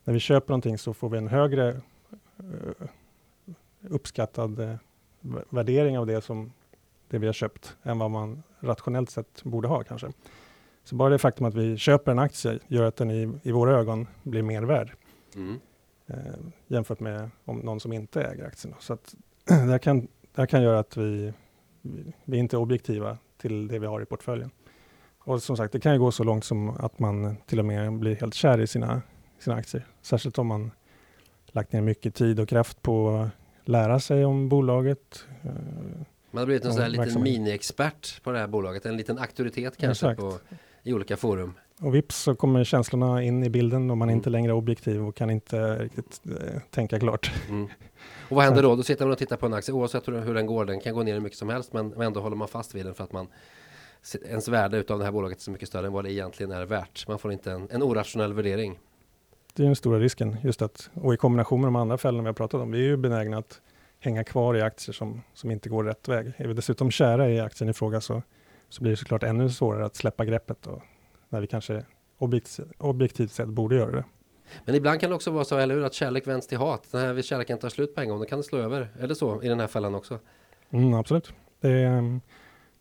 När vi köper någonting så får vi en högre eh, uppskattad eh, vä- värdering av det som det vi har köpt än vad man rationellt sett borde ha kanske. Så bara det faktum att vi köper en aktie gör att den i, i våra ögon blir mer värd Mm. eh, jämfört med om någon som inte äger aktien. Så att det, här kan, det här kan göra att vi, vi, vi inte är objektiva till det vi har i portföljen. Och som sagt, det kan ju gå så långt som att man till och med blir helt kär i sina, sina aktier. Särskilt om man lagt ner mycket tid och kraft på lära sig om bolaget. eh, Man har blivit en sån här liten mini-expert på det här bolaget. En liten auktoritet kanske på, i olika forum. Och vips så kommer känslorna in i bilden och man är Mm. inte längre objektiv och kan inte riktigt eh, tänka klart. Mm. Och vad händer då? Då sitter man och tittar på en aktie oavsett hur, hur den går. Den kan gå ner hur mycket som helst men ändå håller man fast vid den för att man ens värde utav det här bolaget är så mycket större än vad det egentligen är värt. Man får inte en, en orationell värdering. Det är den stora risken, just att, och i kombination med de andra fällorna vi har pratat om, vi är ju benägna att hänga kvar i aktier som, som inte går rätt väg. Är vi dessutom kära i aktien i fråga så, så blir det såklart ännu svårare att släppa greppet och när vi kanske objekt, objektivt sett borde göra det. Men ibland kan det också vara så, eller hur, att kärlek vänds till hat. Den här kärleken tar slut på en gång, då kan det slå över. Är det så i den här fällan också? Mm, absolut. Det är, ehm,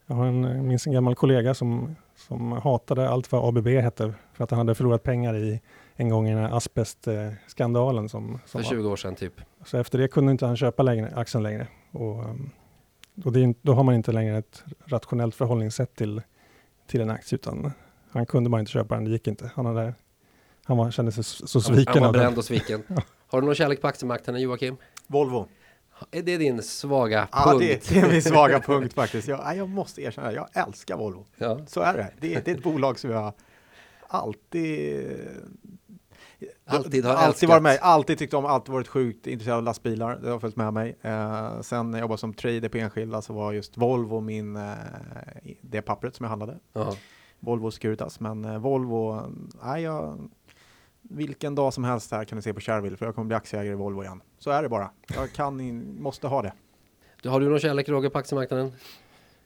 jag har en, minns en gammal kollega som, som hatade allt vad ABB hette för att han hade förlorat pengar i en gång i den här asbestskandalen. Som, För som var. 20 år sedan typ. Så efter det kunde inte han köpa längre, aktien längre. Och, um, och det är, då har man inte längre ett rationellt förhållningssätt till, till en aktie, utan han kunde bara inte köpa den, det gick inte. Han, hade, han var, kände sig så så sviken. han var bränd och sviken. Har du någon kärlek på aktiemarknaden Joakim? Volvo. Är det din svaga Ja, punkt? det, det är min svaga punkt faktiskt. Jag, jag måste erkänna, jag älskar Volvo. Ja. Så är det. Det, det är ett bolag som jag alltid Alltid har alltid varit med, alltid tyckt om, alltid varit sjukt intresserad av lastbilar. Det har följt med mig. Eh, sen när jag jobbade som trader på enskilda så var just Volvo min, eh, det pappret som jag handlade. Ja. Volvo Securitas. Men eh, Volvo, nej, jag, vilken dag som helst här kan ni se på Shareville för jag kommer bli aktieägare i Volvo igen. Så är det bara. Jag kan, in, måste ha det. Du, Har du någon kärlek Roger på aktiemarknaden?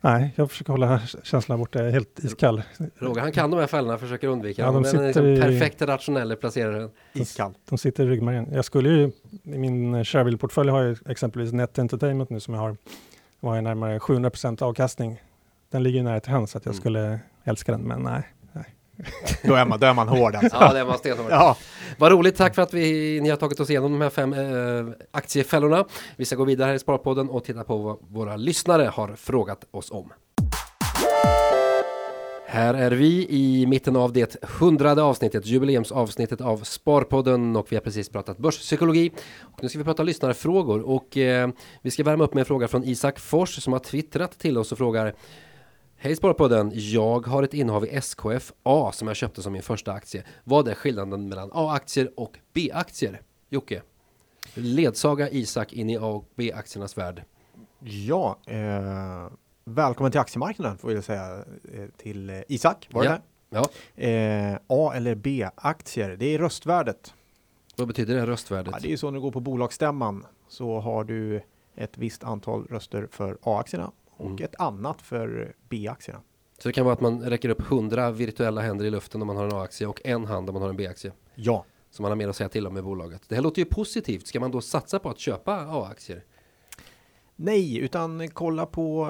Nej, jag försöker hålla känslan borta, jag är helt iskall. Roger han kan de här fällorna, försöker undvika Ja, de dem. Den sitter liksom i- perfekt rationell placerare. Iskall. De sitter i ryggmärgen. Jag skulle ju, i min Shareville-portfölj har jag exempelvis Net Entertainment nu som jag har, jag närmare 700% avkastning. Den ligger ju nära till hands så att jag Mm. skulle älska den, men nej. Då är man, då är man hård alltså. Ja, det var stenhårt. Ja, Vad roligt, tack för att vi, ni har tagit oss igenom de här fem eh, aktiefällorna. Vi ska gå vidare här i Sparpodden och titta på vad våra lyssnare har frågat oss om. Här är vi i mitten av det hundrade avsnittet, jubileumsavsnittet av Sparpodden och vi har precis pratat börspsykologi. Och nu ska vi prata lyssnarfrågor och eh, vi ska värma upp med en fråga från Isak Fors som har twittrat till oss och frågar Hej Sparpodden, jag har ett innehav i SKF A som jag köpte som min första aktie. Vad är skillnaden mellan A-aktier och B-aktier? Jocke, ledsaga Isak in i A och B-aktiernas värld. ja eh, välkommen till aktiemarknaden får jag säga eh, till eh, Isak. Var det Ja. Ja, där? Eh, A eller B-aktier, det är röstvärdet. vad betyder det röstvärdet? Ja, det är så när du går på bolagsstämman så har du ett visst antal röster för A-aktierna och Mm. ett annat för B-aktierna. Så det kan vara att man räcker upp 100 virtuella händer i luften om man har en A-aktie och en hand om man har en B-aktie. Ja, Så man har mer att säga till om i bolaget. Det här låter ju positivt. Ska man då satsa på att köpa A-aktier? nej, utan kolla på,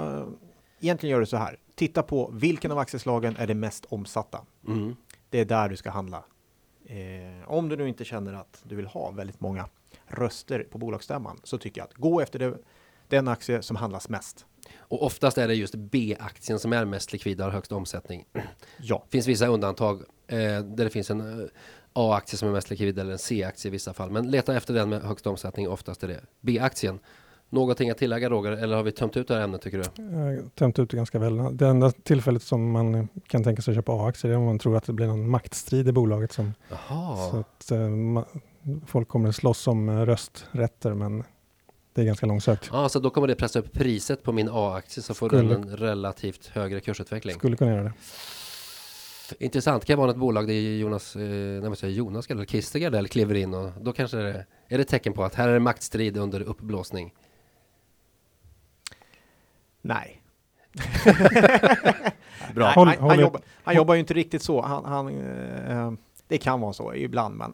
egentligen gör du så här, titta på vilken av aktieslagen är det mest omsatta. Mm. Det är där du ska handla. Eh, om du nu inte känner att du vill ha väldigt många röster på bolagsstämman så tycker jag att gå efter det, den aktie som handlas mest. Och oftast är det just B-aktien som är mest likvid och har högst omsättning. Ja, finns vissa undantag eh, där det finns en eh, A-aktie som är mest likvid eller en C-aktie i vissa fall. Men leta efter den med högst omsättning. Oftast är det B-aktien. Någonting att tillägga Roger? Eller har vi tömt ut det här ämnet tycker du? Jag har tömt ut det ganska väl. Det enda tillfället som man kan tänka sig att köpa A-aktier är om man tror att det blir någon maktstrid i bolaget. Som, Så Jaha. att eh, ma- folk kommer slåss om eh, rösträtter, men det är ganska långsökt. Ja, så då kommer det pressa upp priset på min A-aktie så får Skulle- den en relativt högre kursutveckling. Skulle kunna göra det. Intressant. Det kan vara ett bolag där Jonas, eh, när man säger Jonas eller Kister eller kliver in och då kanske det är, är det tecken på att här är det maktstrid under uppblåsning. nej. Bra. Nej, han, han, jobbar, han jobbar ju inte riktigt så. Han, han, eh, det kan vara så ibland, men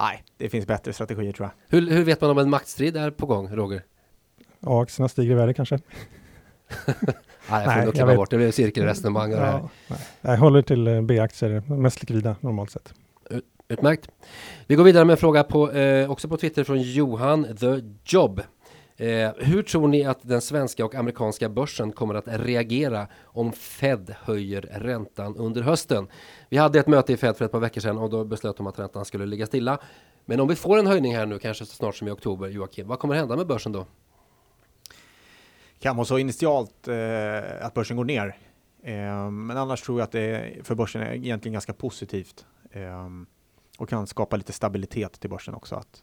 nej, det finns bättre strategier tror jag. Hur, hur vet man om en maktstrid är på gång, Roger? A-aktierna stiger i värde kanske. Nej, jag får nog klippa bort det. blir cirkelresonemang. Ja, nej. Jag håller till eh, B-aktier, mest likvida normalt sett. Utmärkt. Vi går vidare med en fråga på, eh, också på Twitter från Johan The Job. Eh, hur tror ni att den svenska och amerikanska börsen kommer att reagera om Fed höjer räntan under hösten? Vi hade ett möte i Fed för ett par veckor sedan och då beslöt de att räntan skulle ligga stilla. Men om vi får en höjning här nu, kanske så snart som i oktober, Joakim, vad kommer hända med börsen då? Kan vara så initialt eh, att börsen går ner. Eh, men annars tror jag att det för börsen är egentligen ganska positivt. Eh, och kan skapa lite stabilitet till börsen också. Att,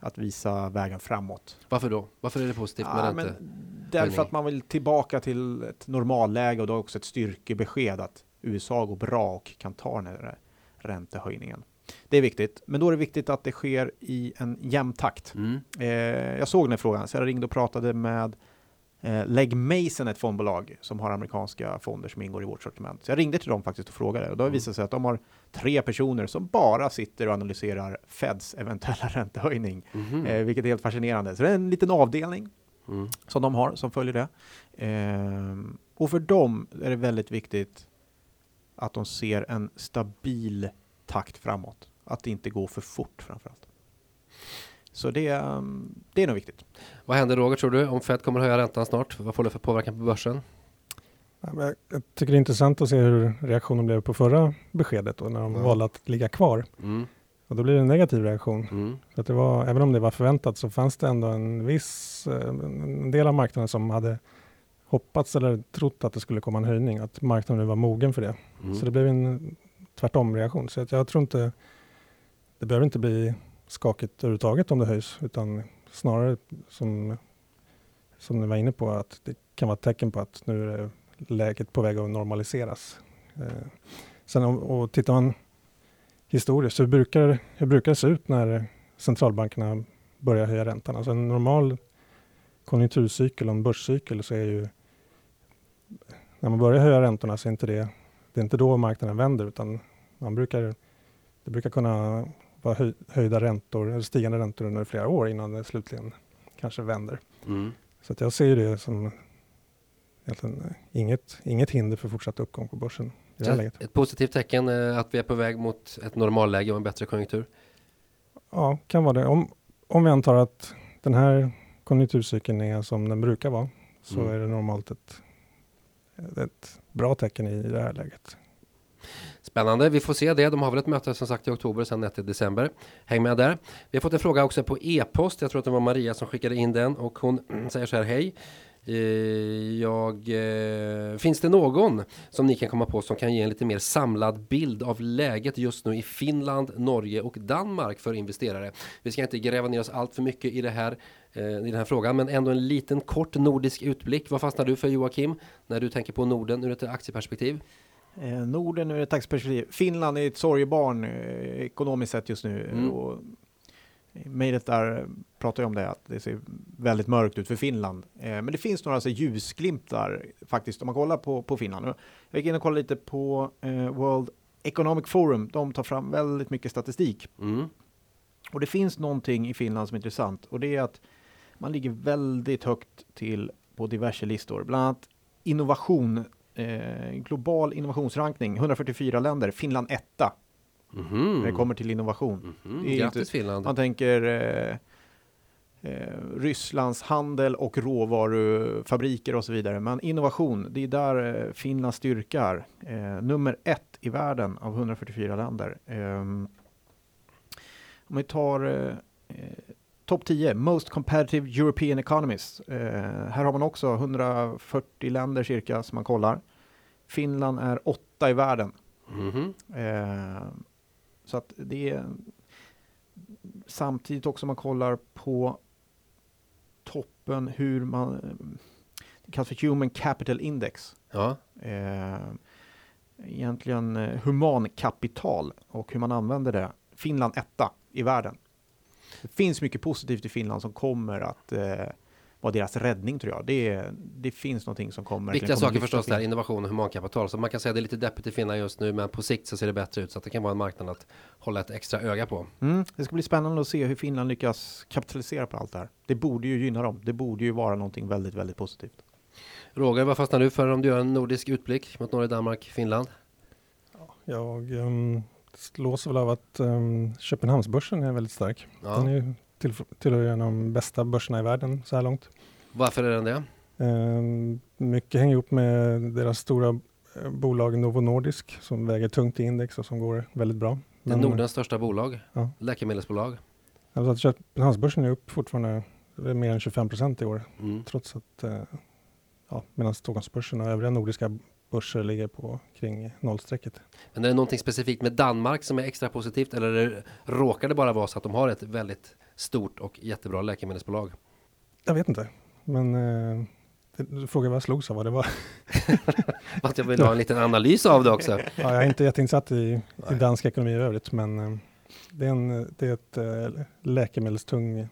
att visa vägen framåt. Varför då? Varför är det positivt ja, med ränte? Därför att man vill tillbaka till ett normalläge och då också ett styrkebesked att USA går bra och kan ta den här räntehöjningen. Det är viktigt, men då är det viktigt att det sker i en jämn takt. Mm. Eh, jag såg den här frågan, så jag ringde och pratade med eh, Leg Mason, ett fondbolag som har amerikanska fonder som ingår i vårt sortiment. Så jag ringde till dem faktiskt och frågade och då det visat sig att de har tre personer som bara sitter och analyserar Feds eventuella räntehöjning, mm. eh, vilket är helt fascinerande. Så det är en liten avdelning mm. som de har som följer det. Eh, och för dem är det väldigt viktigt att de ser en stabil takt framåt. Att det inte går för fort framförallt. Så det, um, det är nog viktigt. Vad händer Roger tror du om Fed kommer höja räntan snart? Vad får det för påverkan på börsen? Jag tycker det är intressant att se hur reaktionen blev på förra beskedet och när de mm. valde att ligga kvar. Mm. Och då blir det en negativ reaktion. Mm. Så att det var, även om det var förväntat så fanns det ändå en viss eh, en del av marknaden som hade hoppats eller trott att det skulle komma en höjning, att marknaden nu var mogen för det. Mm. Så det blev en tvärtom reaktion. Så att jag tror inte, det behöver inte bli skakigt överhuvudtaget om det höjs, utan snarare som, som ni var inne på, att det kan vara ett tecken på att nu är läget på väg att normaliseras. Eh, sen om, och tittar man historiskt, så hur brukar, hur brukar det se ut när centralbankerna börjar höja räntan? Alltså en normal konjunkturcykel och en börscykel så är ju när man börjar höja räntorna så är inte det, det är inte då marknaden vänder utan man brukar, det brukar kunna vara höj, höjda räntor, eller stigande räntor under flera år innan det slutligen kanske vänder. Mm. Så att jag ser det som egentligen inget, inget hinder för fortsatt uppgång på börsen. I det här läget. Ett positivt tecken eh, att vi är på väg mot ett normalläge och en bättre konjunktur? Ja, kan vara det. Om, om vi antar att den här konjunkturcykeln är som den brukar vara så mm. är det normalt ett ett bra tecken i det här läget. Spännande, vi får se det. De har väl ett möte som sagt i oktober, sen ett i december. Häng med där. Vi har fått en fråga också på e-post. Jag tror att det var Maria som skickade in den och hon säger så här, hej. Eh, jag, eh, finns det någon som ni kan komma på som kan ge en lite mer samlad bild av läget just nu i Finland, Norge och Danmark för investerare? Vi ska inte gräva ner oss allt för mycket i det här eh, i den här frågan, men ändå en liten kort nordisk utblick. Vad fastnar du för Joakim när du tänker på Norden ur ett aktieperspektiv? Norden ur ett aktieperspektiv. Finland är ett sorgebarn ekonomiskt sett just nu. Mm. Och Mejlet där pratar ju om det, att det ser väldigt mörkt ut för Finland. Eh, men det finns några alltså, ljusglimtar faktiskt om man kollar på, på Finland. Jag gick in och kollade lite på eh, World Economic Forum. De tar fram väldigt mycket statistik. Mm. Och det finns någonting i Finland som är intressant och det är att man ligger väldigt högt till på diverse listor. Bland annat innovation, eh, global innovationsrankning, 144 länder, Finland etta. Mm. När det kommer till innovation. Mm. Grattis inte, Finland. Man tänker eh, eh, Rysslands handel och råvarufabriker och så vidare. Men innovation, det är där eh, Finlands styrka är. Eh, nummer ett i världen av 144 länder. Ehm, om vi tar eh, eh, topp 10, Most Competitive European Economies. här har man också 140 länder cirka som man kollar. Finland är åtta i världen. Mm -hmm. Så att det är samtidigt också man kollar på toppen hur man det kallas för Human Capital Index. Ja. Eh, egentligen eh, humankapital och hur man använder det. Finland etta i världen. Det finns mycket positivt i Finland som kommer att eh, var deras räddning tror jag. Det, det finns någonting som kommer. Viktiga saker förstås där, innovation och humankapital. Så man kan säga att det är lite deppigt i Finland just nu, men på sikt så ser det bättre ut. Så att det kan vara en marknad att hålla ett extra öga på. Mm, det ska bli spännande att se hur Finland lyckas kapitalisera på allt det här. Det borde ju gynna dem. Det borde ju vara någonting väldigt, väldigt positivt. Roger, vad fastnar du för om du gör en nordisk utblick mot Norge, Danmark, Finland? Jag um, slås väl av att um, Köpenhamnsbörsen är väldigt stark. Ja. Den är ju till, tillhör en av de bästa börserna i världen så här långt. Varför är den det? Eh, mycket hänger ihop med deras stora eh, bolag Novo Nordisk som väger tungt i index och som går väldigt bra. Det är Nordens största bolag, ja. läkemedelsbolag. Alltså att Köpenhamnsbörsen är upp fortfarande är mer än 25 procent i år, Mm. trots att eh, ja, medan Stockholmsbörsen och övriga nordiska börser ligger på kring nollstrecket. Men är det någonting specifikt med Danmark som är extra positivt eller det, råkar det bara vara så att de har ett väldigt stort och jättebra läkemedelsbolag? Jag vet inte, men eh, det- du frågar vad jag slogs av vad det var. Att jag vill ha en liten analys av det också. Ja, jag är inte jätteinsatt i, i dansk ekonomi i övrigt, men eh, det är, en, det är ett eh, läkemedelstung,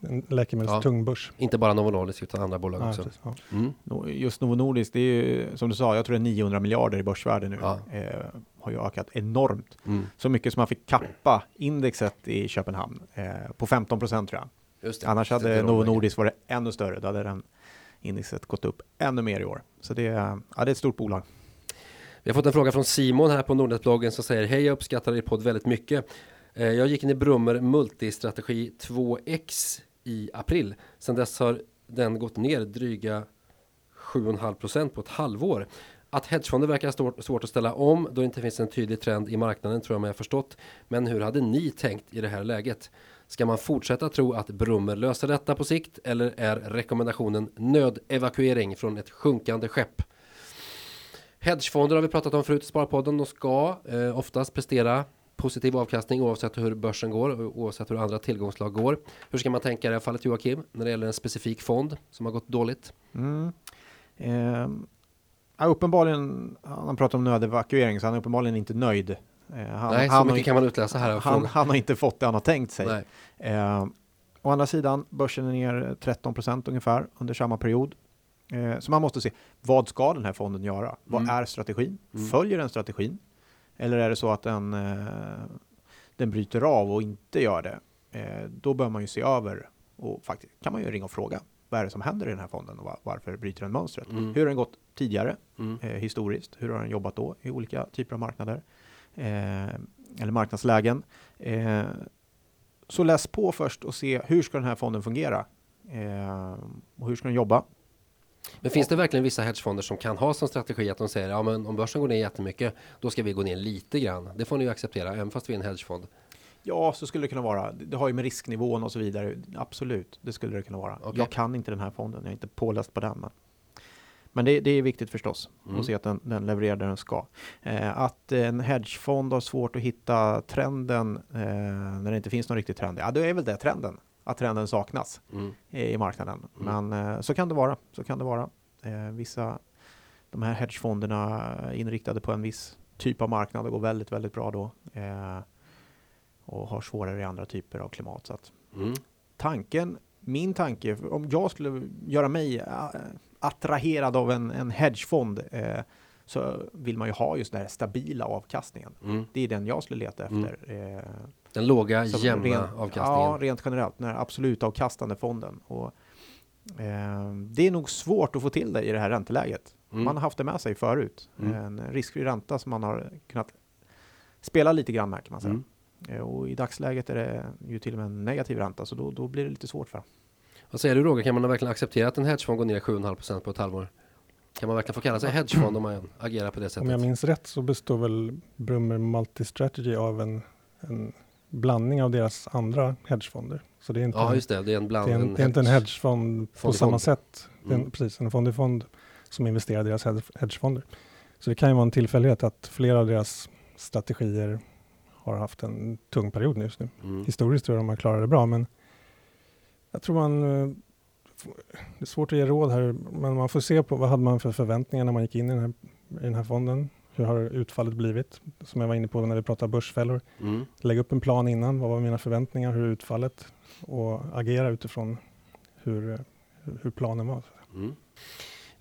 en läkemedelstung börs. Inte bara Novo Nordisk utan andra bolag Ja, också. precis, ja. Mm. Just Novo Nordisk, det är ju som du sa, jag tror det är 900 miljarder i börsvärde nu. Ja. Eh, har ju ökat enormt. Mm. Så mycket som man fick kappa indexet i Köpenhamn eh, på 15 procent tror jag. Det. Annars hade Novo. Nordisk varit ännu större. Då hade den indexet gått upp ännu mer i år. Så det är, ja, det är ett stort bolag. Vi har fått en fråga från Simon här på Nordnetbloggen som säger Hej, jag uppskattar er podd väldigt mycket. Eh, Jag gick in i Brummer Multistrategi 2X i april. Sedan dess har den gått ner dryga 7,5% på ett halvår. Att hedgefonder verkar svårt att ställa om då det inte finns en tydlig trend i marknaden tror jag mig ha förstått. Men hur hade ni tänkt i det här läget? Ska man fortsätta tro att Brummer löser detta på sikt eller är rekommendationen nödevakuering från ett sjunkande skepp? Hedgefonder har vi pratat om förut i Sparpodden. De ska eh, oftast prestera positiv avkastning oavsett hur börsen går och oavsett hur andra tillgångslag går. Hur ska man tänka i det här fallet Joakim när det gäller en specifik fond som har gått dåligt? Mm. Eh, ja, uppenbarligen, han pratar om nödevakuering, så han är uppenbarligen inte nöjd. Eh, han, Nej, så han, mycket har, kan man utläsa här han, han har inte fått det han har tänkt sig. Eh, å andra sidan, börsen är ner 13 procent ungefär under samma period. Eh, så man måste se, vad ska den här fonden göra? Vad Mm. är strategin? Mm. Följer den strategin? Eller är det så att den, eh, den bryter av och inte gör det? Eh, då bör man ju se över och faktiskt kan man ju ringa och fråga. Vad är det som händer i den här fonden och va- varför bryter den mönstret? Mm. Hur har den gått tidigare Mm. eh, historiskt? Hur har den jobbat då i olika typer av marknader? Eh, eller marknadslägen? Eh, så läs på först och se hur ska den här fonden fungera? Eh, och hur ska den jobba? Men finns det verkligen vissa hedgefonder som kan ha som strategi att de säger ja men om börsen går ner jättemycket då ska vi gå ner lite grann. Det får ni ju acceptera även fast vi är en hedgefond. Ja, så skulle det kunna vara. Det det har ju med risknivån och så vidare. Absolut, det skulle det kunna vara. Okej. Jag kan inte den här fonden, jag är inte påläst på den. Men, men det, det är viktigt förstås Mm. att se att den, den levererar det den ska. Eh, att en hedgefond har svårt att hitta trenden eh, när det inte finns någon riktig trend. Ja, då är väl det trenden. Att trenden saknas Mm. i i marknaden. Mm. Men eh, så kan det vara. Så kan det vara. Eh, vissa, de här hedgefonderna är inriktade på en viss typ av marknad och går väldigt, väldigt bra då. Och har svårare i andra typer av klimat. Så Mm. tanken, min tanke, om jag skulle göra mig äh, attraherad av en, en hedgefond eh, så vill man ju ha just den här stabila avkastningen. Mm. Det är den jag skulle leta Mm. efter. Eh, Den låga jämna ren- avkastningen. Ja, rent generellt. Den här absolut avkastande fonden. Och, eh, det är nog svårt att få till det i det här ränteläget. Mm. Man har haft det med sig förut. Mm. En riskfri ränta som man har kunnat spela lite grann med kan man säga. Mm. Eh, Och i dagsläget är det ju till och med en negativ ränta så då, då blir det lite svårt för. Vad säger du Roger, kan man verkligen acceptera att en hedgefond går ner 7,5% på ett halvår? Kan man verkligen få kalla sig hedgefond om man agerar på det Om jag sättet? minns rätt så består väl Brummer Multistrategy av en, en blandning av deras andra hedgefonder. Så det är inte, Ja just det, det är en bland... det är, en, det är inte en hedgefond på samma fond. sätt. Det är Mm. en, precis, en fond i fond som investerar i deras hedge- hedgefonder. Så det kan ju vara en tillfällighet att flera av deras strategier har haft en tung period just nu. Mm. Historiskt tror jag de har klarat det bra, men jag tror man... eh, Det är svårt att ge råd här, men man får se på vad hade man för förväntningar när man gick in i den här, i den här fonden. Hur har utfallet blivit? Som jag var inne på när vi pratade börsfällor. Mm. Lägga upp en plan innan. Vad var mina förväntningar? Hur är utfallet? Och agera utifrån hur, hur planen var. Mm.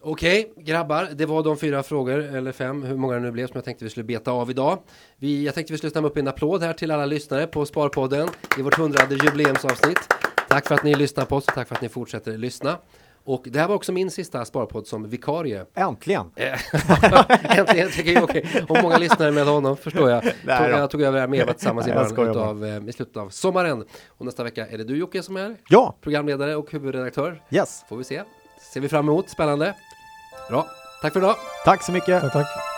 Okej, grabbar, det var de fyra frågor, eller fem, hur många det nu blev som jag tänkte vi skulle beta av idag. Vi, jag tänkte vi skulle stämma upp en applåd här till alla lyssnare på Sparpodden i vårt hundrade jubileumsavsnitt. Tack för att ni lyssnar på oss och tack för att ni fortsätter lyssna. Och det här var också min sista Sparpodd som vikarie. Äntligen! Eh, Äntligen tycker jag okej. Och många lyssnare med honom förstår jag. Tog, Nej jag tog över med Eva tillsammans i, Nej, jag början eh, i slutet av sommaren. Och nästa vecka är det du Jocke som är Ja, programledare och huvudredaktör. yes. Får vi se. Ser vi fram emot. Spännande. Bra. Tack för idag. Tack så mycket. Tack, tack.